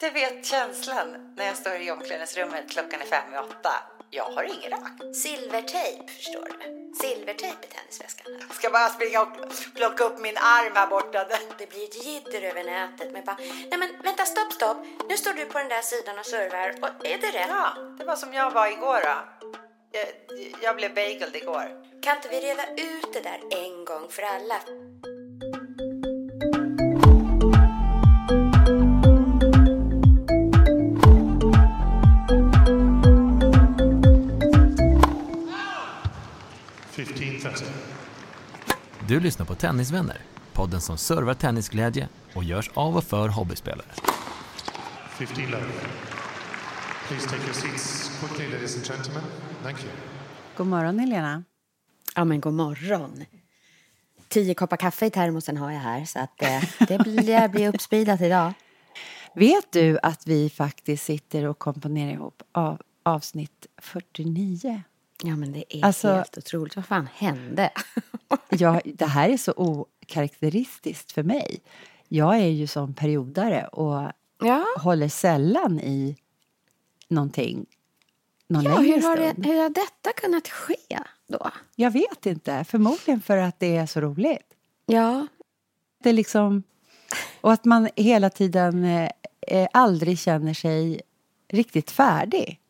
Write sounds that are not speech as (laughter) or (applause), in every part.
Du vet känslan när jag står i omklädningsrummet klockan är fem i åtta. Jag har ingen rock. Silvertejp, förstår du. Silvertejp i tennisväskan. Jag ska bara springa och plocka upp min arm här borta. Det blir ett jidder över nätet med bara, nej men vänta stopp stopp, nu står du på den där sidan och servar och är det rätt? Ja, det var som jag var igår då. Jag, jag blev bageled igår. Kan inte vi reda ut det där en gång för alla? Du lyssnar på Tennisvänner, podden som servar tennisglädje och görs av och för hobbyspelare. 15 love. Please take your seats quickly, ladies and gentlemen. Thank you. God morgon, Helena. Ja men god morgon. Tio koppar kaffe i termosen har jag här så att eh, det blir, blir uppspeedat idag. (laughs) Vet du att vi faktiskt sitter och komponerar ihop av, avsnitt 49? Ja men det är Alltså- helt otroligt. Vad fan hände? (laughs) Ja, det här är så okaraktäristiskt för mig. Jag är ju som periodare och Ja, håller sällan i någonting någon ja hur, har det, hur har detta kunnat ske då? Jag vet inte. Förmodligen för att det är så roligt. Ja, Det är liksom... Och att man hela tiden eh, eh, aldrig känner sig riktigt färdig.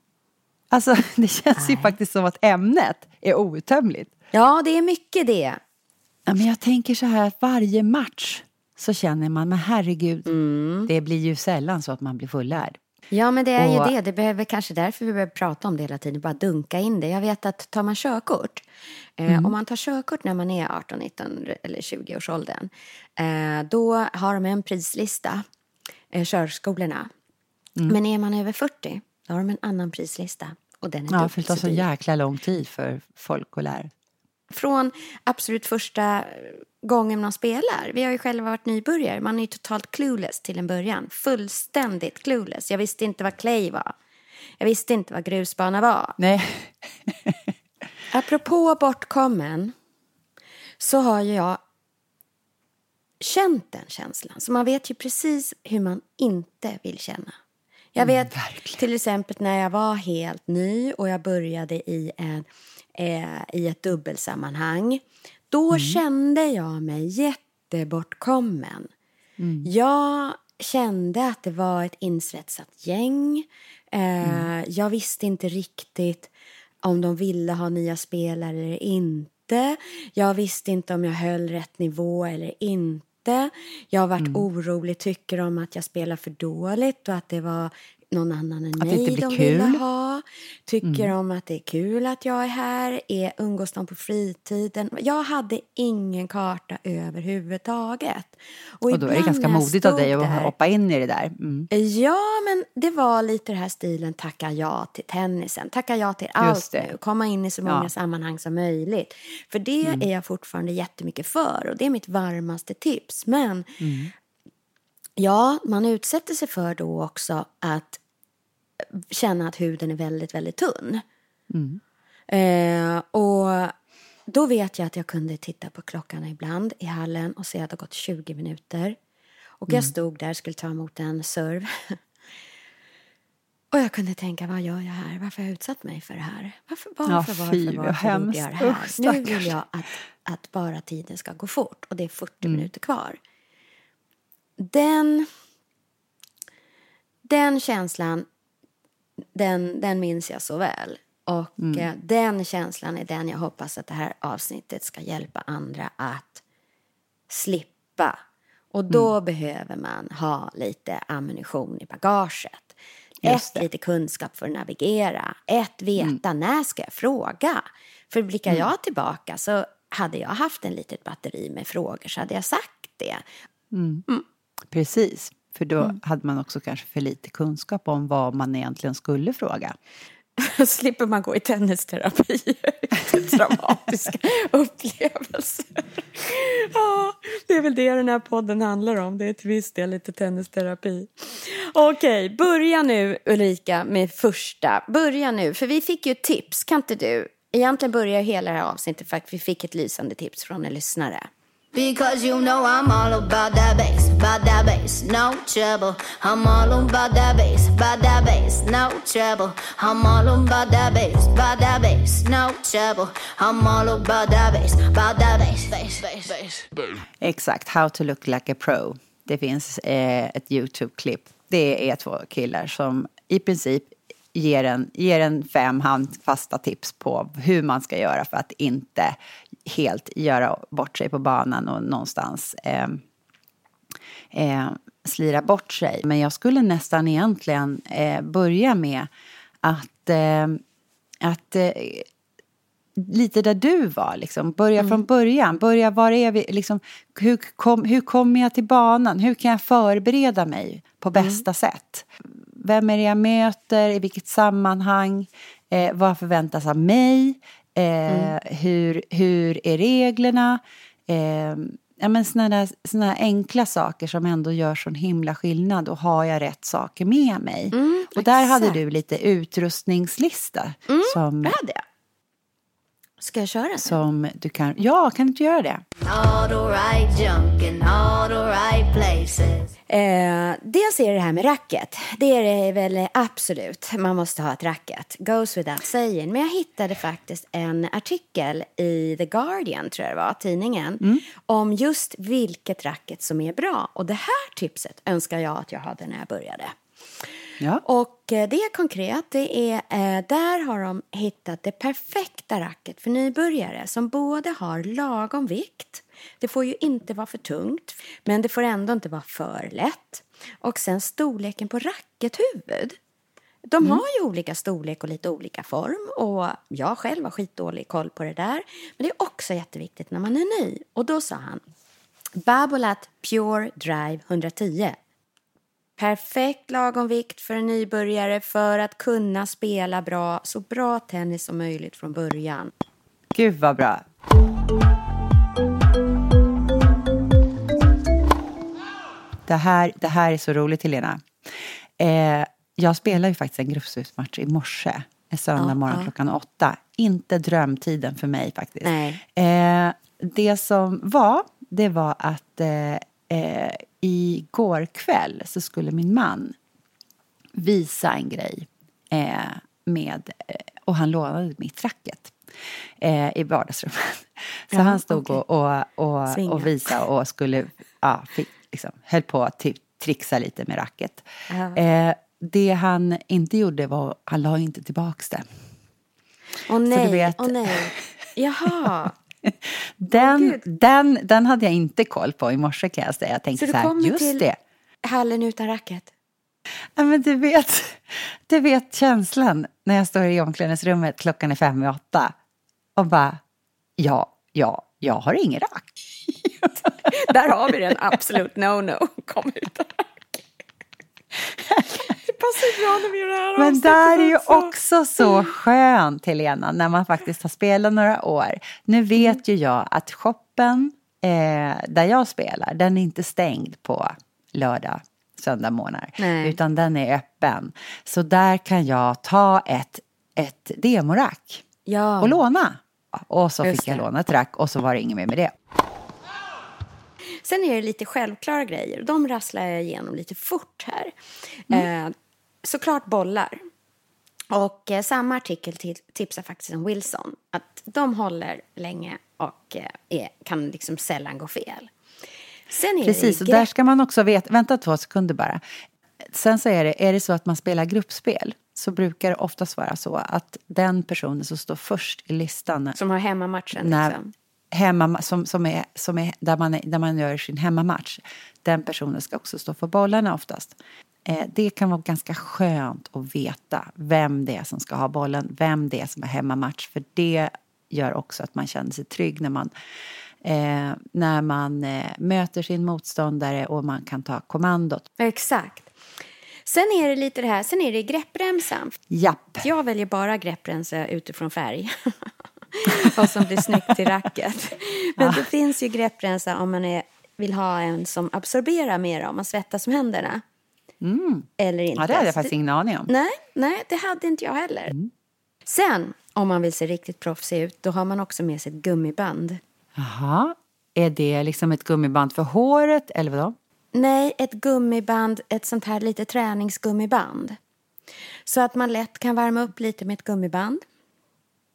Alltså, (laughs) det känns ju faktiskt som att ämnet är outtömligt. ja det är mycket det. Ja, men jag tänker så här att varje match så känner man, men herregud, det blir ju sällan så att man blir fullärd. Ja, men det är Och- ju det. Det behöver kanske därför vi behöver prata om det hela tiden. Bara dunka in det. Jag vet att tar man körkort, eh, om man tar körkort när man är 18, 19 eller 20 års åldern, eh, då har de en prislista, eh, körskolorna. Men är man över 40, då har de en annan prislista. Och den är Ja, för det tar så jäkla lång tid för folk att lära. Från absolut första gången man spelar. Vi har ju själva varit nybörjare. Man är ju totalt clueless till en början. Fullständigt clueless. Jag visste inte vad clay var. Jag visste inte vad grusbana var. Nej, (laughs) Apropå bortkommen så har jag känt den känslan. Så man vet ju precis hur man inte vill känna. Jag vet till exempel när jag var helt ny och jag började i, en, eh, i ett dubbelsammanhang. Då kände jag mig jättebortkommen. Jag kände att det var ett insvetsat gäng. Eh, Jag visste inte riktigt om de ville ha nya spelare eller inte. Jag visste inte om jag höll rätt nivå eller inte. Jag har varit orolig, tycker om att jag spelar för dåligt och att det var någon annan än Att det mig inte blir de kul. ville ha. Tycker om att det är kul att jag är här. Är, umgås de på fritiden? Jag hade ingen karta överhuvudtaget. och då är det ganska modigt av dig att hoppa in i det där. Mm. Ja, men det var lite den här stilen tacka ja till tennisen, tacka ja till allt det. nu, komma in i så många Ja. Mm. sammanhang som möjligt. För det är jag fortfarande jättemycket för och det är mitt varmaste tips. Men Mm. Ja, man utsätter sig för då också att känna att huden är väldigt, väldigt tunn. Mm. Eh, och då vet jag att jag kunde titta på klockan ibland i hallen och se att det har gått 20 minuter. Och Mm. jag stod där och skulle ta emot en serve. och jag kunde tänka, vad gör jag här? Varför har jag utsatt mig för det här? Varför, varför, Ja, varför, varför, varför gjorde jag det här? Usch, nu vill jag att, att bara tiden ska gå fort och det är 40 Mm. minuter kvar. Den, den känslan den, den minns jag så väl. Och Mm. eh, den känslan är den jag hoppas att det här avsnittet ska hjälpa andra att slippa. Och då Mm. behöver man ha lite ammunition i bagaget. Ett, lite kunskap för att navigera. Ett, veta Mm. när ska jag fråga? För blickar jag tillbaka så hade jag haft en litet batteri med frågor så hade jag sagt det. Precis. För då hade man också kanske för lite kunskap om vad man egentligen skulle fråga. (laughs) slipper man gå i tennisterapi. (laughs) Dramatiska (laughs) upplevelser. Ja, det är väl det den här podden handlar om. Det är till viss del lite tennisterapi. Okej, börja nu Ulrika med första. Börja nu, för vi fick ju tips. Kan inte du? Egentligen börjar hela det här avsnittet för att vi fick ett lysande tips från en lyssnare. Because you know I'm all about that bass, about that bass, no trouble. I'm all about that bass, about that bass, no trouble. I'm all about that bass, about that bass, no trouble. I'm all about that bass, about that bass, bass, bass, bass. Exakt, How to look like a pro. Det finns eh, ett YouTube-klipp. Det är två killar som i princip ger en, ger en fem handfasta tips på hur man ska göra för att inte helt göra bort sig på banan och någonstans eh, eh, slira bort sig. Men jag skulle nästan egentligen eh, börja med att, eh, att eh, lite där du var. Liksom. Börja mm. från början. Börja var är vi, liksom, hur, kom, hur kommer jag till banan? Hur kan jag förbereda mig på mm. bästa mm. sätt? Vem är det jag möter? I vilket sammanhang? Eh, vad förväntas av mig? Eh, mm. hur, hur är reglerna? Eh, ja, men såna, såna enkla saker som ändå gör sån himla skillnad. Och har jag rätt saker med mig? Mm, och där hade du lite utrustningslista. Mm, som, det hade jag. Ska jag köra? Som du kan, ja, kan du inte göra det? All the right junk in all the right places. Eh, dels är det det här med racket. Det är det väl absolut. Man måste ha ett racket. Goes without saying. Men jag hittade faktiskt en artikel i The Guardian, tror jag det var, tidningen, Mm. om just vilket racket som är bra. Och det här tipset önskar jag att jag hade när jag började. Ja. Och eh, det är konkret. Det är, eh, där har de hittat det perfekta racket för nybörjare som både har lagom vikt, det får ju inte vara för tungt, men det får ändå inte vara för lätt. Och sen storleken på rackethuvud. De har ju olika storlek och lite olika form och jag själv har skitdålig koll på det där. Men det är också jätteviktigt när man är ny. Och då sa han Babolat Pure Drive 110. Perfekt lagom vikt för en nybörjare för att kunna spela bra, så bra tennis som möjligt från början. Gud vad bra. Det här, det här är så roligt Helena. Eh, jag spelade ju faktiskt en gruppspelsmatch i morse. En söndag Ja, morgon ja. klockan åtta. Inte drömtiden för mig faktiskt. Eh, det som var, det var att eh, eh, igår kväll så skulle min man visa en grej eh, med, eh, och han lånade mitt racket eh, i vardagsrummet. (laughs) Så Ja, han stod okej. och, och, och, visade och skulle, ja, fick, liksom, höll på att typ trixa lite med racket. Ja. Eh, det han inte gjorde var, han la inte tillbaks det. Åh du nej, åh nej. Jaha. (laughs) (laughs) Den, den, den hade jag inte koll på i morse kan jag säga. Jag Så tänkte du så här, just till det. hallen utan racket? Ja, men du vet, (laughs) du vet känslan när jag står i omklädningsrummet klockan är fem i åtta och bara, ja, ja, jag har ingen rack. (laughs) Där har vi den absolut no-no. Kom utan racket. Passar bra när vi gör det här Men där är ju också. så skönt, Helena, när man faktiskt har spelat några år. Nu vet ju jag att shoppen eh, där jag spelar, den är inte stängd på lördag, söndag morgnar. Utan den är öppen. Så där kan jag ta ett, ett demorack Ja. och låna. Och så Just fick jag det. låna ett rack och så var det inget mer med det. Sen är det lite självklara grejer. De rasslar jag igenom lite fort här. Mm. Eh, såklart bollar. Och eh, samma artikel tipsar faktiskt om Wilson. Att de håller länge och eh, är, kan liksom sällan gå fel. Precis, och där ska man också veta, vänta två sekunder bara. Sen så är det, är det så att man spelar gruppspel så brukar det oftast vara så att den personen som står först i listan Som har hemmamatchen. när, Liksom. hemma, som, som är, som är, där, man, är- där man gör sin hemmamatch, den personen ska också stå för bollarna oftast. Eh, det kan vara ganska skönt att veta vem det är som ska ha bollen, vem det är som har hemmamatch, för det gör också att man känner sig trygg när man eh, när man eh, möter sin motståndare och man kan ta kommandot. Exakt. Sen är det lite det här, sen är det greppremsan. Japp. Jag väljer bara greppremsa utifrån färg. (laughs) Vad som blir snyggt till racket. Men det finns ju greppremsa om man är, vill ha en som absorberar mer om man svettas med händerna. Eller inte. Ja, det hade jag faktiskt ingen aning om. Nej, nej, det hade inte jag heller. Sen, om man vill se riktigt proffsig ut, då har man också med sig ett gummiband. Jaha. Är det liksom ett gummiband för håret eller vadå? Nej, ett gummiband, ett sånt här lite träningsgummiband. Så att man lätt kan värma upp lite med ett gummiband.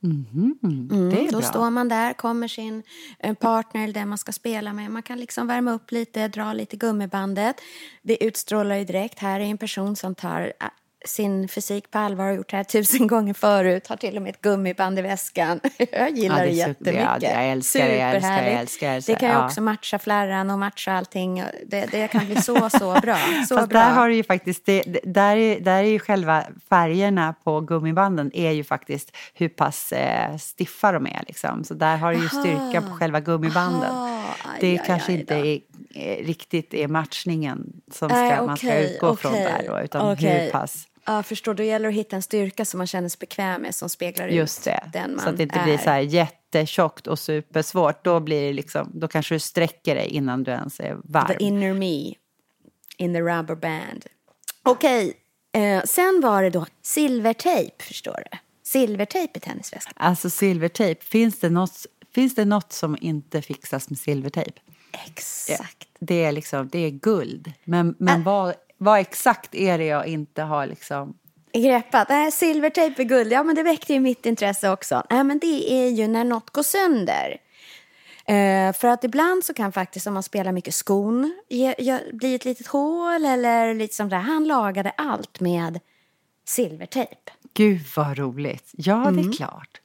Det är Då bra. står man där, kommer sin eh, partner eller den man ska spela med. Man kan liksom värma upp lite, dra lite gummibandet. Det utstrålar ju direkt. Här är en person som tar eh, sin fysik på allvar och gjort det här tusen gånger förut. Har till och med ett gummiband i väskan. (laughs) Jag gillar Ja, det, det jättemycket. ja, jag älskar det, jag älskar jag Superhärligt. älskar det, kan ju ja. också matcha flärran och matcha allting. Det, det kan bli så, så (laughs) bra. Så Fast bra. där har du ju faktiskt, det, där, är, där är ju själva färgerna på gummibanden är ju faktiskt hur pass eh, stiffa de är liksom. Så där har du ju styrka på själva gummibanden. Aha, det aj, kanske aj inte är, är, riktigt är matchningen som ska, Nej, man ska utgå från okej, där då, utan okej. hur pass Ja, förstår. Då gäller det att hitta en styrka som man känner sig bekväm med som speglar Just ut det, den man så att det inte är. blir så här jättetjockt och supersvårt. Då, blir det liksom, då kanske du sträcker dig innan du ens är varm. The inner me in the rubber band. Okej, eh, sen var det då silvertejp, förstår du. Silvertejp i tennisväskan. Alltså silvertejp, finns det, något, finns det något som inte fixas med silvertejp? Exakt. Det är liksom, det är guld. Men, men vad, vad exakt är det jag inte har liksom... Greppat. Nej, silvertejp är guld. Ja, men det väckte ju mitt intresse också. Nej, men det är ju när något går sönder. Eh, för att ibland så kan faktiskt om man spelar mycket skon ge, ge, bli ett litet hål eller lite som det. Han lagade allt med silvertejp. Gud vad roligt. Ja, det är klart.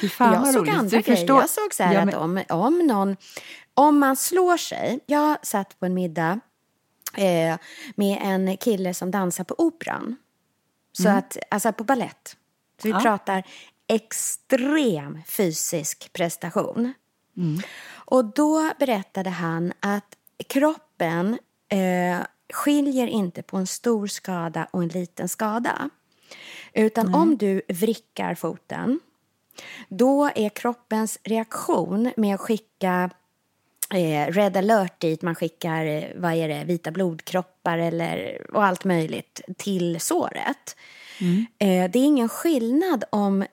Fy fan jag såg roligt. andra grejer. förstår- Jag såg så här Ja, att men- om, om någon, om man slår sig. Jag satt på en middag eh, med en kille som dansar på operan. Så att, alltså på ballett. Så vi Mm. Ja. pratar extrem fysisk prestation. Mm. Och då berättade han att kroppen eh, skiljer inte på en stor skada och en liten skada. Utan om du vrickar foten då är kroppens reaktion med att skicka eh, red alert dit, man skickar eh, vad är det, vita blodkroppar eller, och allt möjligt till såret. Eh, det är ingen skillnad om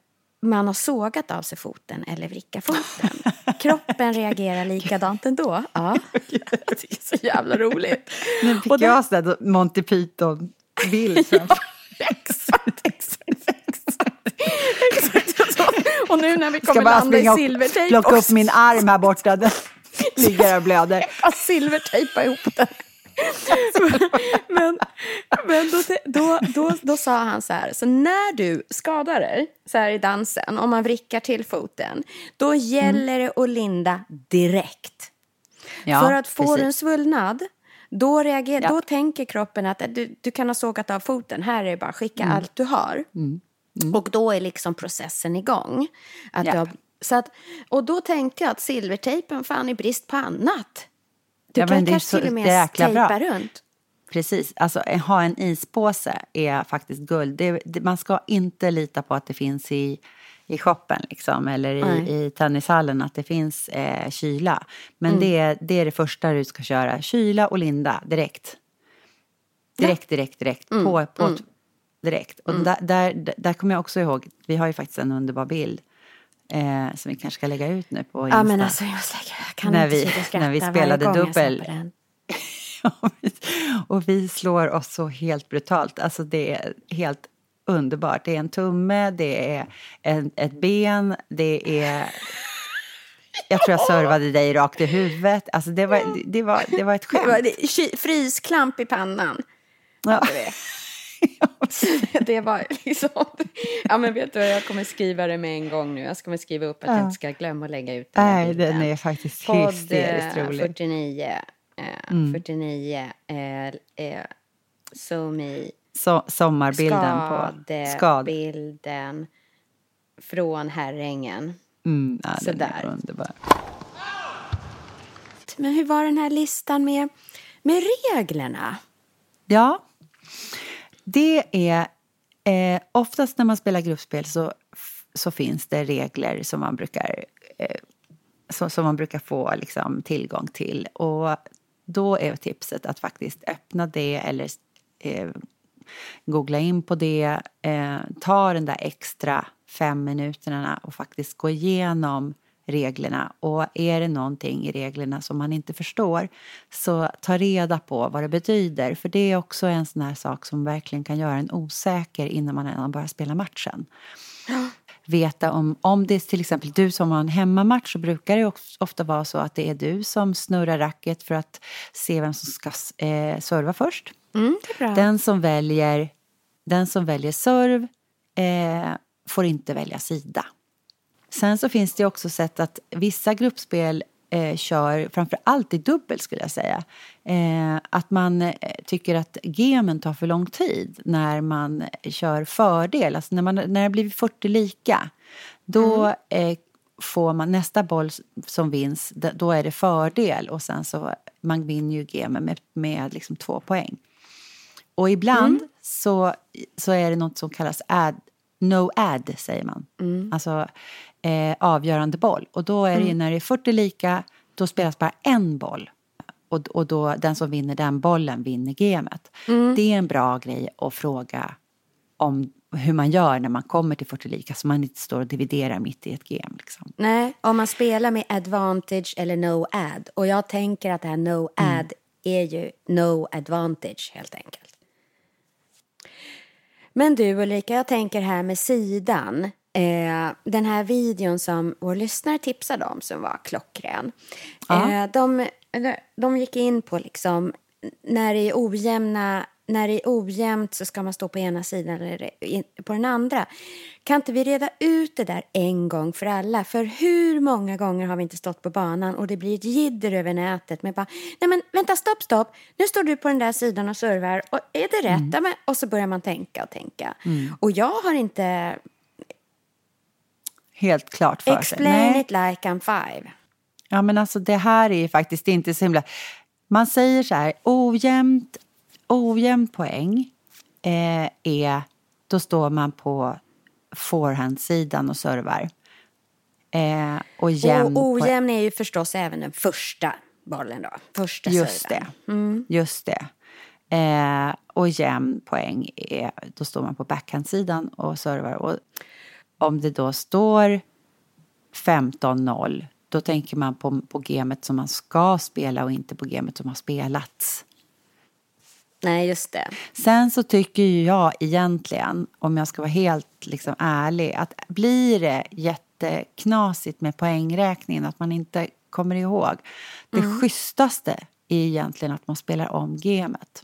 man har sågat av sig foten eller vrickar foten. (laughs) Kroppen reagerar likadant ändå. Ja. (laughs) Det är så jävla roligt. Nu fick Och det- jag sådär Monty Python-bild (laughs) framför Exakt, exakt, exakt. exakt så. Och nu när vi Ska kommer bara landa i springa och silvertejp plocka upp också. min arm här borta. (laughs) Ligger och blöder. Jag silvertejpa ihop den. (laughs) men men då, då, då, då sa han så här, så när du skadar dig så här i dansen, om man vrickar till foten, då gäller det att linda direkt. Ja, För att få den svullnad, då, reagerar, Ja. då tänker kroppen att du, du kan ha sågat av foten, här är det bara att skicka Mm. allt du har. Och då är liksom processen igång. Att Ja. du har, så att, och då tänkte jag att silvertejpen, fan i brist på annat. Du Ja, kan kanske så till och med jäkla bra. tejpa runt. Precis, alltså ha en ispåse är faktiskt guld. Det, det, man ska inte lita på att det finns i, i shoppen liksom, eller Nej. i, i tennishallen att det finns eh, kyla. Men Mm. det, är- det är det första du ska köra, kyla och linda direkt. Direkt, direkt, direkt. Mm. På, på, Direkt. Och där, där, där kommer jag också ihåg, vi har ju faktiskt en underbar bild eh, som vi kanske ska lägga ut nu på Insta. Ja men alltså jag, lägga- jag kan När inte vi- skratta när vi spelade dubbel. (laughs) och vi slår oss så helt brutalt. Alltså det är helt underbart. Det är en tumme, det är en, ett ben, det är... Jag tror jag servade dig rakt i huvudet. Alltså det var, det var, det var ett Det var skämt. det- Frysklamp i pannan. Ja. (laughs) Det var liksom... Ja men vet du jag kommer skriva det med en gång nu. Jag kommer skriva upp att jag inte ska glömma att lägga ut den Nej, bilden. den är faktiskt Podd hysteriskt eh, rolig. 49. Eh, Mm. 49. Eh, eh, SoMe. So, sommarbilden på skad. Från Herrängen. Mm, ja, den är Sådär. underbar. Men hur var den här listan med, med reglerna? Ja, det är... Eh, oftast när man spelar gruppspel så, så finns det regler som man brukar, eh, som, som man brukar få liksom, tillgång till. Och då är tipset att faktiskt öppna det eller eh, googla in på det. Eh, ta den där extra fem minuterna och faktiskt gå igenom reglerna. Och är det någonting i reglerna som man inte förstår så ta reda på vad det betyder. För det är också en sån här sak som verkligen kan göra en osäker innan man än börjar spela matchen. Veta om, om det är till exempel du som har en hemmamatch så brukar det ofta vara så att det är du som snurrar racket för att se vem som ska eh, serva först. Mm. Den som väljer, den som väljer serv eh, får inte välja sida. Sen så finns det också sätt att vissa gruppspel eh, kör, framför allt i dubbel skulle jag säga, eh, att man eh, tycker att gemen tar för lång tid när man kör fördel. Alltså när, man, när det blir 40 lika, då Mm. eh, får man nästa boll som vinns, då är det fördel och sen så man vinner ju gemen med, med liksom två poäng. Och ibland så, så är det något som kallas add, no add, säger man. Alltså eh, avgörande boll. Och då är det ju när det är 40 lika, då spelas bara en boll. Och, och då den som vinner den bollen vinner gamet. Det är en bra grej att fråga om hur man gör när man kommer till 40 lika så man inte står och dividerar mitt i ett game. Liksom. Nej, om man spelar med advantage eller no ad. Och jag tänker att det här no ad är ju no advantage helt enkelt. Men du Ulrika, jag tänker här med sidan. Eh, den här videon som vår lyssnare tipsade om som var klockren. Eh, de, de gick in på liksom när det är ojämna när det är ojämnt så ska man stå på ena sidan eller på den andra. Kan inte vi reda ut det där en gång för alla? För hur många gånger har vi inte stått på banan och det blir ett jidder över nätet med bara, nej men vänta stopp stopp, nu står du på den där sidan och servar och är det rätt? Men, och så börjar man tänka och tänka. Och jag har inte Helt klart för sig. explain it like I'm five. Ja, men alltså det här är ju faktiskt inte så himla... Man säger så här, ojämnt, ojämn poäng eh, är... Då står man på forehandsidan och servar. Eh, och jämn Och ojämn är ju förstås även den första bollen då. Första Just serven. det. Just det. Eh, och jämn poäng är, då står man på backhandsidan och servar. Och om det då står 15-0, då tänker man på, på gamet som man ska spela och inte på gamet som har spelats. Nej, just det. Sen så tycker ju jag egentligen, om jag ska vara helt liksom ärlig, att blir det jätteknasigt med poängräkningen, att man inte kommer ihåg. Det schysstaste är egentligen att man spelar om gamet.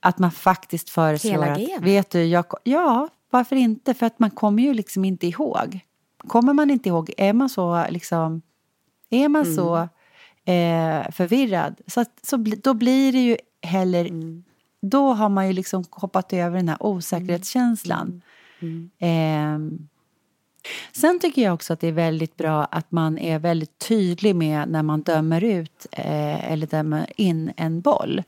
Att man faktiskt föreslår Hela att, vet du, jag, ja, varför inte? För att man kommer ju liksom inte ihåg. Kommer man inte ihåg, är man så liksom, är man så eh, förvirrad, så, att, så då blir det ju heller, då har man ju liksom hoppat över den här osäkerhetskänslan. Ehm, Sen tycker jag också att det är väldigt bra att man är väldigt tydlig med när man dömer ut eh, eller dömer in en boll.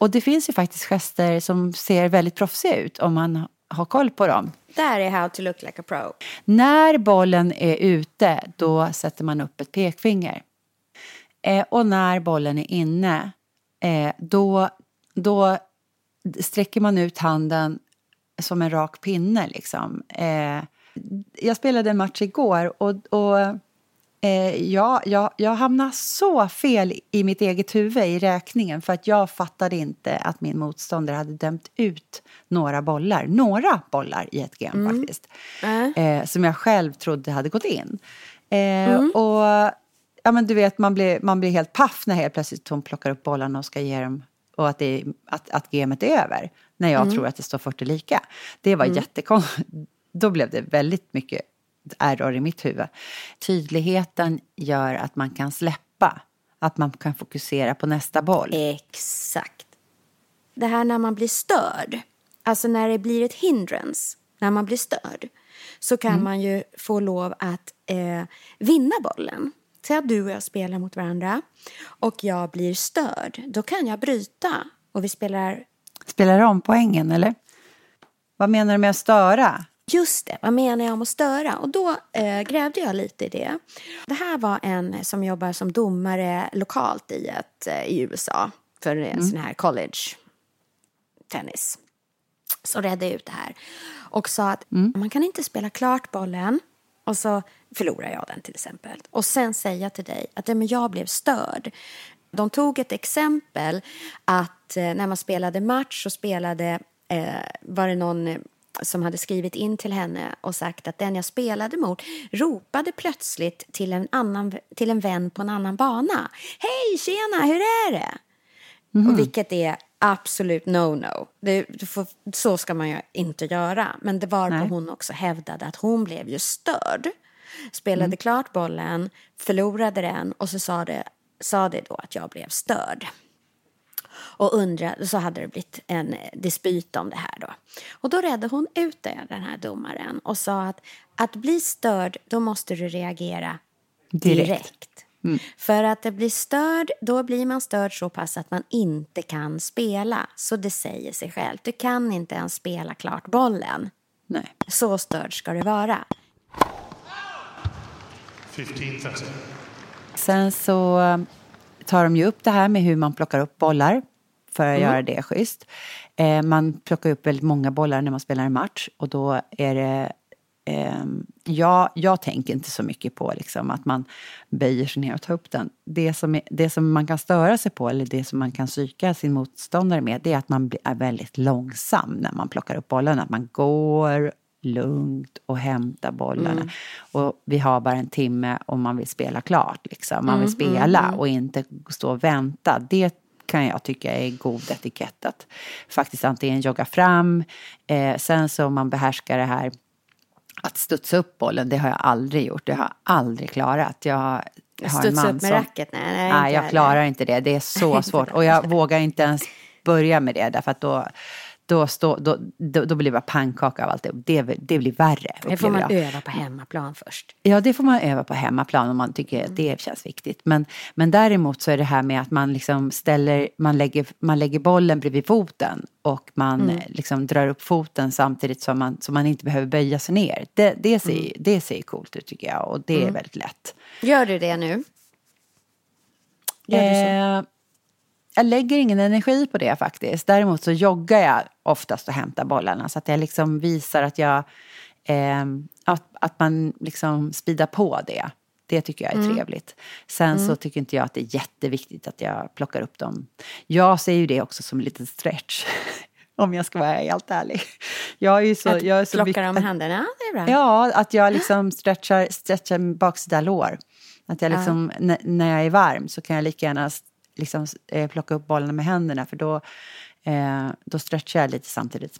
Och det finns ju faktiskt gester som ser väldigt proffsiga ut om man ha koll på dem. Där är how to look like a pro. När bollen är ute, då sätter man upp ett pekfinger. Eh, och när bollen är inne, eh, då, då sträcker man ut handen som en rak pinne. Liksom. Eh, jag spelade en match igår och, och eh, ja, jag, jag hamnade så fel i mitt eget huvud i räkningen för att jag fattade inte att min motståndare hade dömt ut några bollar, några bollar i ett game mm. faktiskt, eh, som jag själv trodde hade gått in. Eh, mm. Och ja, men du vet, man blir, man blir helt paff när helt plötsligt hon plockar upp bollarna och ska ge dem och att, det, att, att gamet är över när jag mm. tror att det står 40 lika. Det var mm. jättekonstigt. Då blev det väldigt mycket error i mitt huvud. Tydligheten gör att man kan släppa, att man kan fokusera på nästa boll. Exakt. Det här när man blir störd, alltså när det blir ett hindrance, när man blir störd, så kan mm. man ju få lov att eh, vinna bollen. Säg att du och jag spelar mot varandra och jag blir störd. Då kan jag bryta och vi spelar... Spelar om poängen eller? Vad menar du med att störa? Just det, vad menar jag om att störa? Och då eh, grävde jag lite i det. Det här var en som jobbar som domare lokalt i, ett, eh, i USA för en mm. sån här college tennis. Så redde ut det här och sa att mm. man kan inte spela klart bollen och så förlorar jag den till exempel. Och sen säga till dig att men jag blev störd. De tog ett exempel att eh, när man spelade match så spelade, eh, var det någon som hade skrivit in till henne och sagt att den jag spelade mot ropade plötsligt till en, annan, till en vän på en annan bana. Hej, tjena, hur är det? Mm. Och vilket är absolut no-no. så ska man ju inte göra. Men det var på hon också hävdade att hon blev ju störd. Spelade mm. klart bollen, förlorade den och så sa det, sa det då att jag blev störd. Och undrade, så hade det blivit en dispyt om det här då. Och då redde hon ut det, den här domaren och sa att att bli störd, då måste du reagera direkt. direkt. Mm. För att det blir störd, då blir man störd så pass att man inte kan spela. Så det säger sig självt. Du kan inte ens spela klart bollen. Nej. Så störd ska det vara. 15, Sen så tar de ju upp det här med hur man plockar upp bollar för att mm. göra det schysst. Eh, man plockar upp väldigt många bollar när man spelar en match och då är det eh, jag, jag tänker inte så mycket på liksom, att man böjer sig ner och tar upp den. Det som, är, det som man kan störa sig på, eller det som man kan psyka sin motståndare med, det är att man är väldigt långsam när man plockar upp bollen. Att man går lugnt och hämtar bollarna. Mm. Och vi har bara en timme om man vill spela klart. Liksom. Man vill mm, spela mm, och inte stå och vänta. Det kan jag tycka är god etikett. Att faktiskt antingen jogga fram, eh, sen så om man behärskar det här att studsa upp bollen, det har jag aldrig gjort. Det har jag aldrig klarat. Jag har Studsa upp med som, racket? Nej, nej, nej jag klarar inte det. Det är så (laughs) svårt. Och jag vågar inte ens börja med det därför att då då, stå, då, då, då blir det bara pannkaka av allt det. Det, blir värre. Det får man jag. öva på hemmaplan först. Ja, det får man öva på hemmaplan om man tycker att det känns viktigt. Men, men däremot så är det här med att man liksom ställer, man lägger, man lägger bollen bredvid foten och man mm. liksom drar upp foten samtidigt som man, som man inte behöver böja sig ner. Det, det, ser, mm. det ser coolt ut tycker jag och det är mm. väldigt lätt. Gör du det nu? Gör du så? Jag lägger ingen energi på det faktiskt. Däremot så joggar jag oftast och hämtar bollarna så att jag liksom visar att jag eh, att, att man liksom speedar på det. Det tycker jag är mm. trevligt. Sen mm. så tycker inte jag att det är jätteviktigt att jag plockar upp dem. Jag ser ju det också som en liten stretch. (laughs) Om jag ska vara helt ärlig. Jag är så, att jag är så plockar dem med händerna, bra. Ja, att jag liksom stretchar, stretchar baksida lår. Att jag liksom, uh. när jag är varm så kan jag lika gärna liksom, eh, plocka upp bollarna med händerna för då, eh, då stretchar jag lite samtidigt.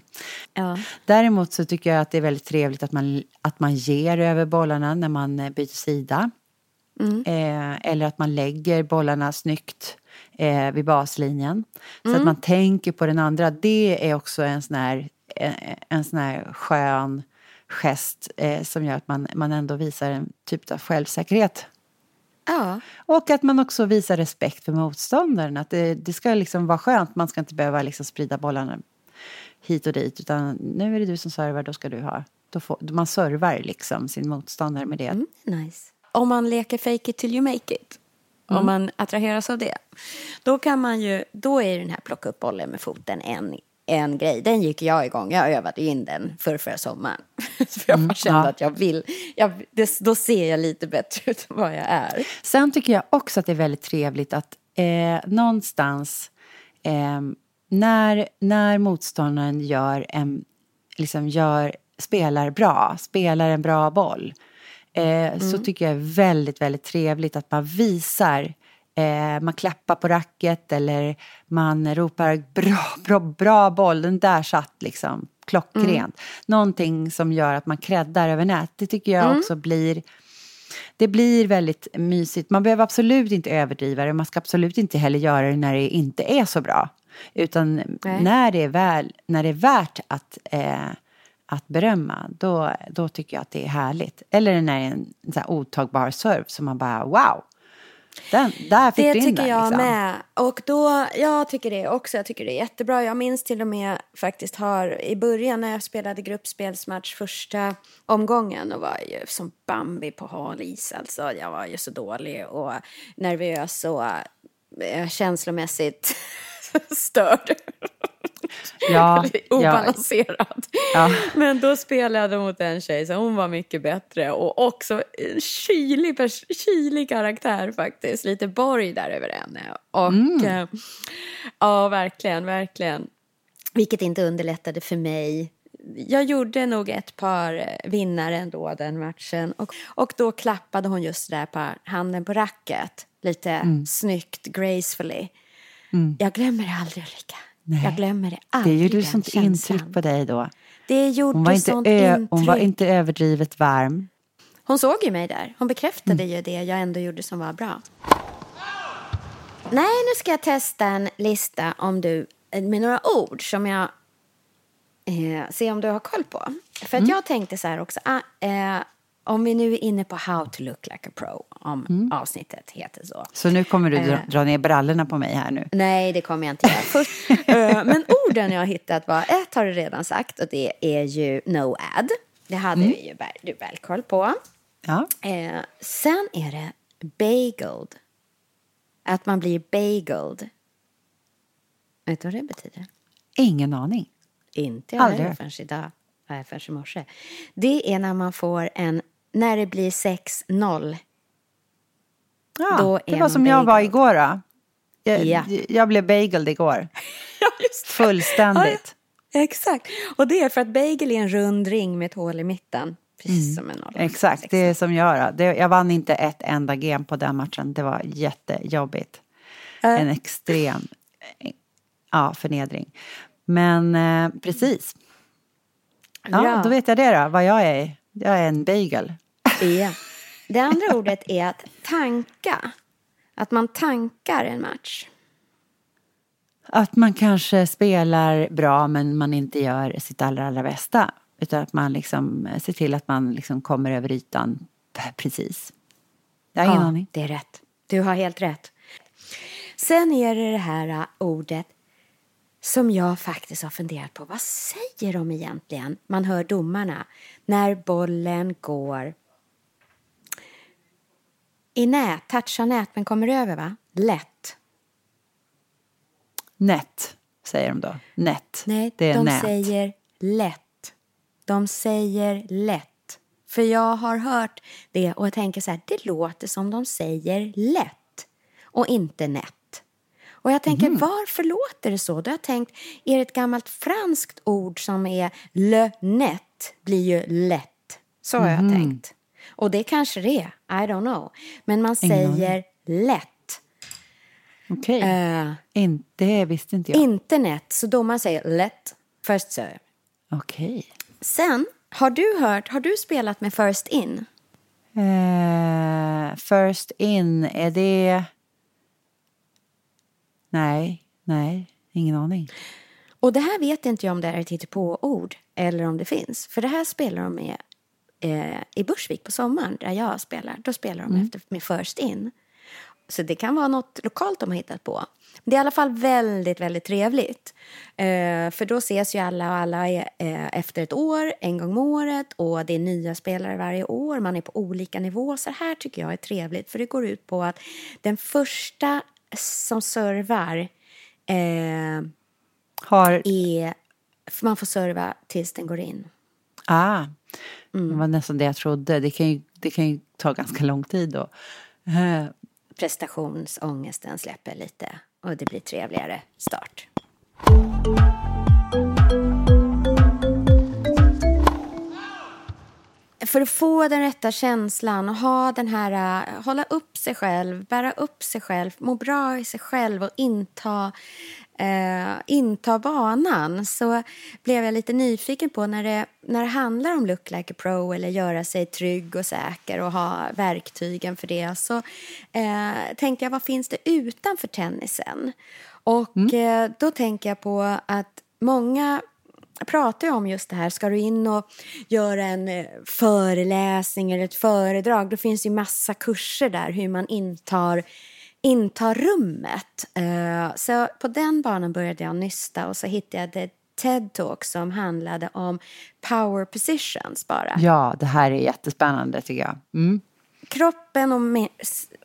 Ja. Däremot så tycker jag att det är väldigt trevligt att man, att man ger över bollarna när man eh, byter sida. Mm. Eh, eller att man lägger bollarna snyggt eh, vid baslinjen. Mm. Så att mm. man tänker på den andra. Det är också en sån här, en, en sån här skön gest eh, som gör att man, man ändå visar en typ av självsäkerhet Ja. Och att man också visar respekt för motståndaren. Att det, det ska liksom vara skönt, man ska inte behöva liksom sprida bollarna hit och dit. Utan nu är det du som servar, då ska du ha. Då får, man servar liksom sin motståndare med det. Mm, nice. Om man leker fake it till you make it. Om Mm. man attraheras av det. Då kan man ju, då är den här plocka upp bollen med foten en, en grej. Den gick jag igång. Jag övade in den för förra sommaren. (laughs) För jag bara kände ja. att jag vill. Jag, det, då ser jag lite bättre ut än vad jag är. Sen tycker jag också att det är väldigt trevligt att eh, någonstans eh, när, när motståndaren gör en, liksom gör, spelar bra, spelar en bra boll eh, så tycker jag är väldigt, väldigt trevligt att man visar Eh, man klappar på racket eller man ropar bra, bra, bra boll, den där satt liksom klockrent. Någonting som gör att man creddar över nät. Det tycker jag också blir det blir väldigt mysigt. Man behöver absolut inte överdriva det. Man ska absolut inte heller göra det när det inte är så bra. Utan Nej. när det, är väl, när det är värt att, eh, att berömma, då, då tycker jag att det är härligt. Eller när det är en, så otagbar serve som man bara wow. Den, där fick Det du in tycker den, jag liksom. med. Och då, jag tycker det också. Jag tycker det är jättebra. Jag minns till och med faktiskt har i början när jag spelade gruppspelsmatch första omgången och var ju som Bambi på hal is. Alltså, jag var ju så dålig och nervös och eh, känslomässigt (laughs) störd. (laughs) Ja, obalanserad. Ja. Men då spelade jag mot en tjej så hon var mycket bättre och också en kylig, kylig karaktär faktiskt. Lite borg där över henne. Och Mm. eh, ja, verkligen, verkligen. Vilket inte underlättade för mig. Jag gjorde nog ett par eh, vinnare ändå den matchen. Och, och då klappade hon just där på handen på racket. Lite Mm. snyggt, gracefully. Jag glömmer det aldrig Ulrika. Nej. Jag glömmer det Det aldrig. gjorde den sånt känslan. intryck på dig då. Det gjorde Hon var, inte sånt intryck. hon var inte överdrivet varm. Hon såg ju mig där. Hon bekräftade Mm. ju det jag ändå gjorde som var bra. Nej, nu ska jag testa en lista om du, med några ord som jag eh, ser om du har koll på. För Mm. att jag tänkte så här också, ah, eh, om vi nu är inne på How to look like a pro, om Mm. avsnittet heter så. Så nu kommer du dra, Eh. dra ner brallorna på mig här nu. Nej, det kommer jag inte göra. Först, eh, (laughs) men orden jag har hittat var, ett har du redan sagt och det är ju no ad. Det hade Mm. vi ju väl, du väl koll på. Ja. Eh, sen är det bageled. Att man blir bageled. Vet du vad det betyder? Ingen aning. Inte jag heller förrän idag. Förrän i morse. Det är när man får en, när det blir 6-0. Ja, Då det var som jag var bagel. igår då. Jag, Ja. jag blev bageled igår. (laughs) Ja, just det. Fullständigt. Ja, exakt. Och det är för att bagel är en rund ring med ett hål i mitten. Precis som en nolla. Mm. Exakt, det är som jag då. Jag vann inte ett enda game på den matchen. Det var jättejobbigt. En extrem ja, förnedring. Men eh, precis. Ja, Ja. då vet jag det då, vad jag är. Jag är en bagel. Ja. Det andra ordet är att tanka. Att man tankar en match. Att man kanske spelar bra men man inte gör sitt allra, allra bästa. Utan att man liksom eh, ser till att man liksom kommer över ytan precis. Jag har ingen aning. det är rätt. Du har helt rätt. Sen är det det här uh, ordet som jag faktiskt har funderat på. Vad säger de egentligen? Man hör domarna. När bollen går i nät, touchar nät men kommer över va? Lätt. Nät, säger de då. Nät. Nej, det är de nät. säger lätt. De säger lätt. För jag har hört det och jag tänker så här, det låter som de säger lätt och inte nätt. Och jag tänker, Mhm. varför låter det så? Då har jag tänkt, är det ett gammalt franskt ord som är le net blir ju lätt. Så har jag tänkt. Och det kanske det är, I don't know. Men man säger lätt. Okej. Eh, In, det visste inte jag. Internet, så domaren säger lätt, first serve. Okej. Sen, har du hört, har du spelat med first in? Eh, first in, är det... Nej, nej, ingen aning. Och det här vet inte jag om det är ett på-ord eller om det finns. För det här spelar de med eh, i Bursvik på sommaren, där jag spelar. Då spelar de efter, med first in. Så det kan vara något lokalt de har hittat på. Det är i alla fall väldigt, väldigt trevligt. Eh, för då ses ju alla och alla är, eh, efter ett år, en gång om året och det är nya spelare varje år. Man är på olika nivåer. Så här tycker jag är trevligt för det går ut på att den första som servar eh, Har... är... Man får serva tills den går in. Ah, det var nästan det jag trodde. Det kan ju, det kan ju ta ganska lång tid då. Eh, Prestationsångesten släpper lite och det blir trevligare start. För att få den rätta känslan och ha den här, hålla upp sig själv, bära upp sig själv, må bra i sig själv och inta, eh, inta vanan så blev jag lite nyfiken på när det, när det handlar om look like a pro eller göra sig trygg och säker och ha verktygen för det så eh, tänkte jag vad finns det utanför tennisen? Och eh, då tänker jag på att många pratar ju om just det här. Ska du in och göra en eh, föreläsning eller ett föredrag då finns ju massa kurser där hur man intar, intar rummet. Eh, Så på den banan började jag nysta och så hittade jag TED-talk som handlade om power positions bara. ja, det här är jättespännande tycker jag. Mm. kroppen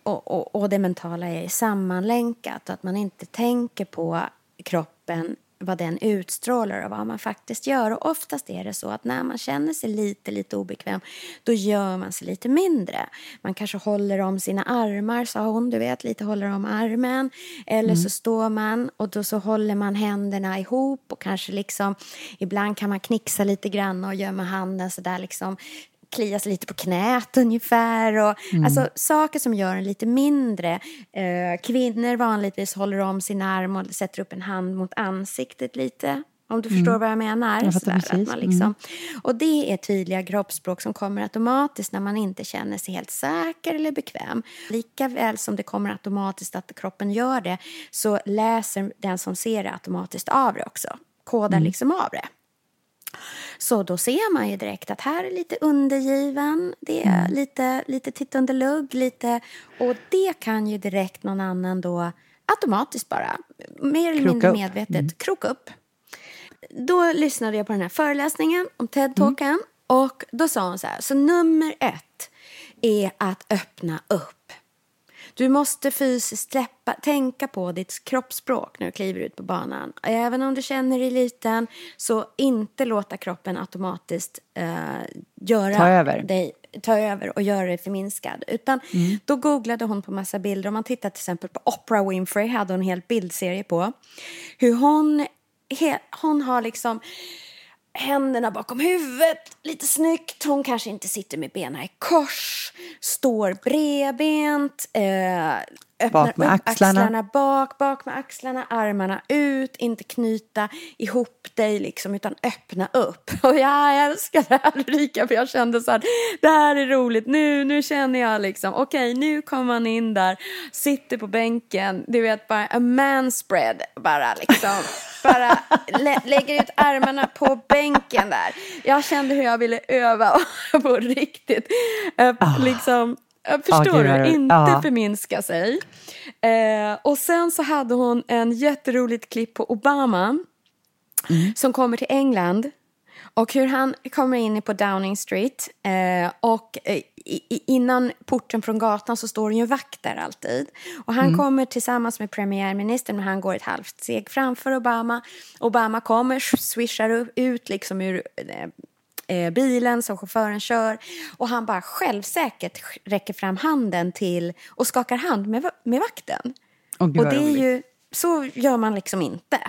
och, och, och det mentala är sammanlänkat och att man inte tänker på kroppen vad den utstrålar och vad man faktiskt gör. Och oftast är det så att när man känner sig lite, lite obekväm då gör man sig lite mindre. Man kanske håller om sina armar, sa hon, du vet, lite håller om armen. Eller så står man och då så håller man händerna ihop och kanske liksom ibland kan man knixa lite grann och gömma handen så där liksom klia sig lite på knät ungefär. Och, Alltså saker som gör en lite mindre. Eh, kvinnor vanligtvis håller om sin arm och sätter upp en hand mot ansiktet lite. Om du förstår vad jag menar. Jag Sådär. Att man liksom, Och det är tydliga kroppsspråk som kommer automatiskt när man inte känner sig helt säker eller bekväm. Lika väl som det kommer automatiskt att kroppen gör det så läser den som ser det automatiskt av det också. Kodar liksom av det. Så då ser man ju direkt att här är lite undergiven, det är Mm. lite, lite titta under lugg, lite... Och det kan ju direkt någon annan då automatiskt bara, mer eller Kroka mindre upp. Mm. medvetet, kroka upp. Då lyssnade jag på den här föreläsningen om TED-talken Mm. och då sa hon så här, så nummer ett är att öppna upp. Du måste fysiskt släppa, tänka på ditt kroppsspråk när du kliver ut på banan. Även om du känner dig liten, så inte låta kroppen automatiskt eh, göra Ta över. dig ta över och göra dig förminskad. Utan då googlade hon på massa bilder. Om man tittar till exempel på Oprah Winfrey hade hon en hel bildserie på. Hur hon, he, hon har liksom händerna bakom huvudet, lite snyggt. Hon kanske inte sitter med benen i kors, står bredbent, eh, öppnar Bak med axlarna. axlarna bak, bak med axlarna, armarna ut, inte knyta ihop dig liksom, utan öppna upp. (laughs) Och jag älskar det här Ulrika, för jag kände så här, det här är roligt, nu, nu känner jag liksom, okej, nu kommer man in där, sitter på bänken, du vet bara a man spread, bara liksom. (laughs) Bara lä lägger ut armarna på bänken där. Jag kände hur jag ville öva (laughs) på riktigt. Uh, liksom, förstår Ah, du? Inte Ja. förminska sig. Eh, och sen så hade hon en jätteroligt klipp på Obama Mm. som kommer till England och hur han kommer in på Downing Street eh, och eh, innan porten från gatan så står det ju en vakt där alltid. Och han Mm. kommer tillsammans med premiärministern men han går ett halvt steg framför Obama. Obama kommer, swishar ut liksom ur eh, bilen som chauffören kör och han bara självsäkert räcker fram handen till och skakar hand med, med vakten. Gud, och det är roligt. ju, så gör man liksom inte.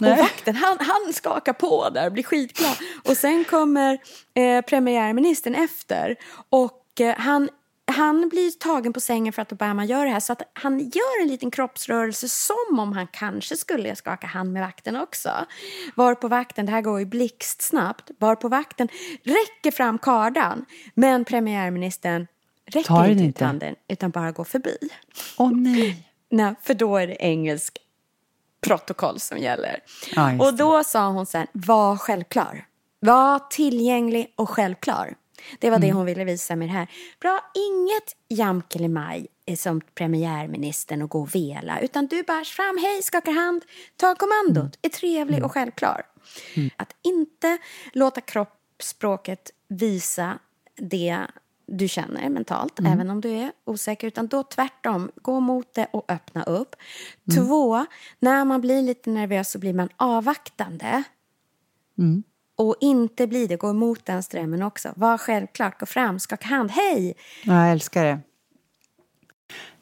Nej. Och vakten, han, han skakar på där, blir skitglad. Och sen kommer eh, premiärministern efter och eh, han, han blir tagen på sängen för att Obama gör det här. Så att han gör en liten kroppsrörelse som om han kanske skulle skaka hand med vakten också. Var på vakten, det här går ju blixtsnabbt, var på vakten räcker fram kardan. Men premiärministern räcker Tar inte inte. handen utan bara går förbi. Åh nej. Nej, för då är det engelsk protokoll som gäller. Ja, och då sa hon sen, var självklar. Var tillgänglig och självklar. Det var det Mm. hon ville visa med det här. Bra, inget Jamkelemaj är som premiärministern och gå och vela, utan du bärs fram, hej, skakar hand, tar kommandot, Mm. är trevlig och självklar. Att inte låta kroppsspråket visa det du känner mentalt, Mm. även om du är osäker, utan då tvärtom, gå mot det och öppna upp. Två, när man blir lite nervös så blir man avvaktande. Och inte bli det, gå emot den strömmen också. Var självklart, gå fram, skaka hand, hej! Ja, jag älskar det.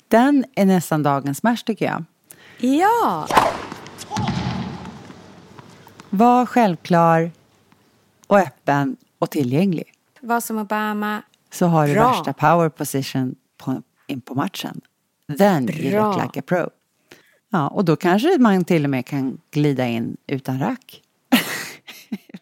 Den är nästan dagens match tycker jag. Ja! Var självklar och öppen och tillgänglig. Var som Obama. Så har du Bra. värsta power position på, in på matchen. Then you Bra. look like a pro. Ja, och då kanske man till och med kan glida in utan rack. (laughs)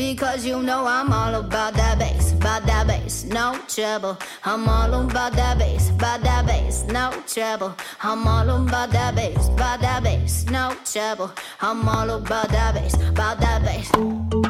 Because you know I'm all about that bass, about that bass, no trouble. I'm all about that bass, about that bass, no trouble. I'm all about that bass, about that bass, no trouble. I'm all about that bass, about that bass.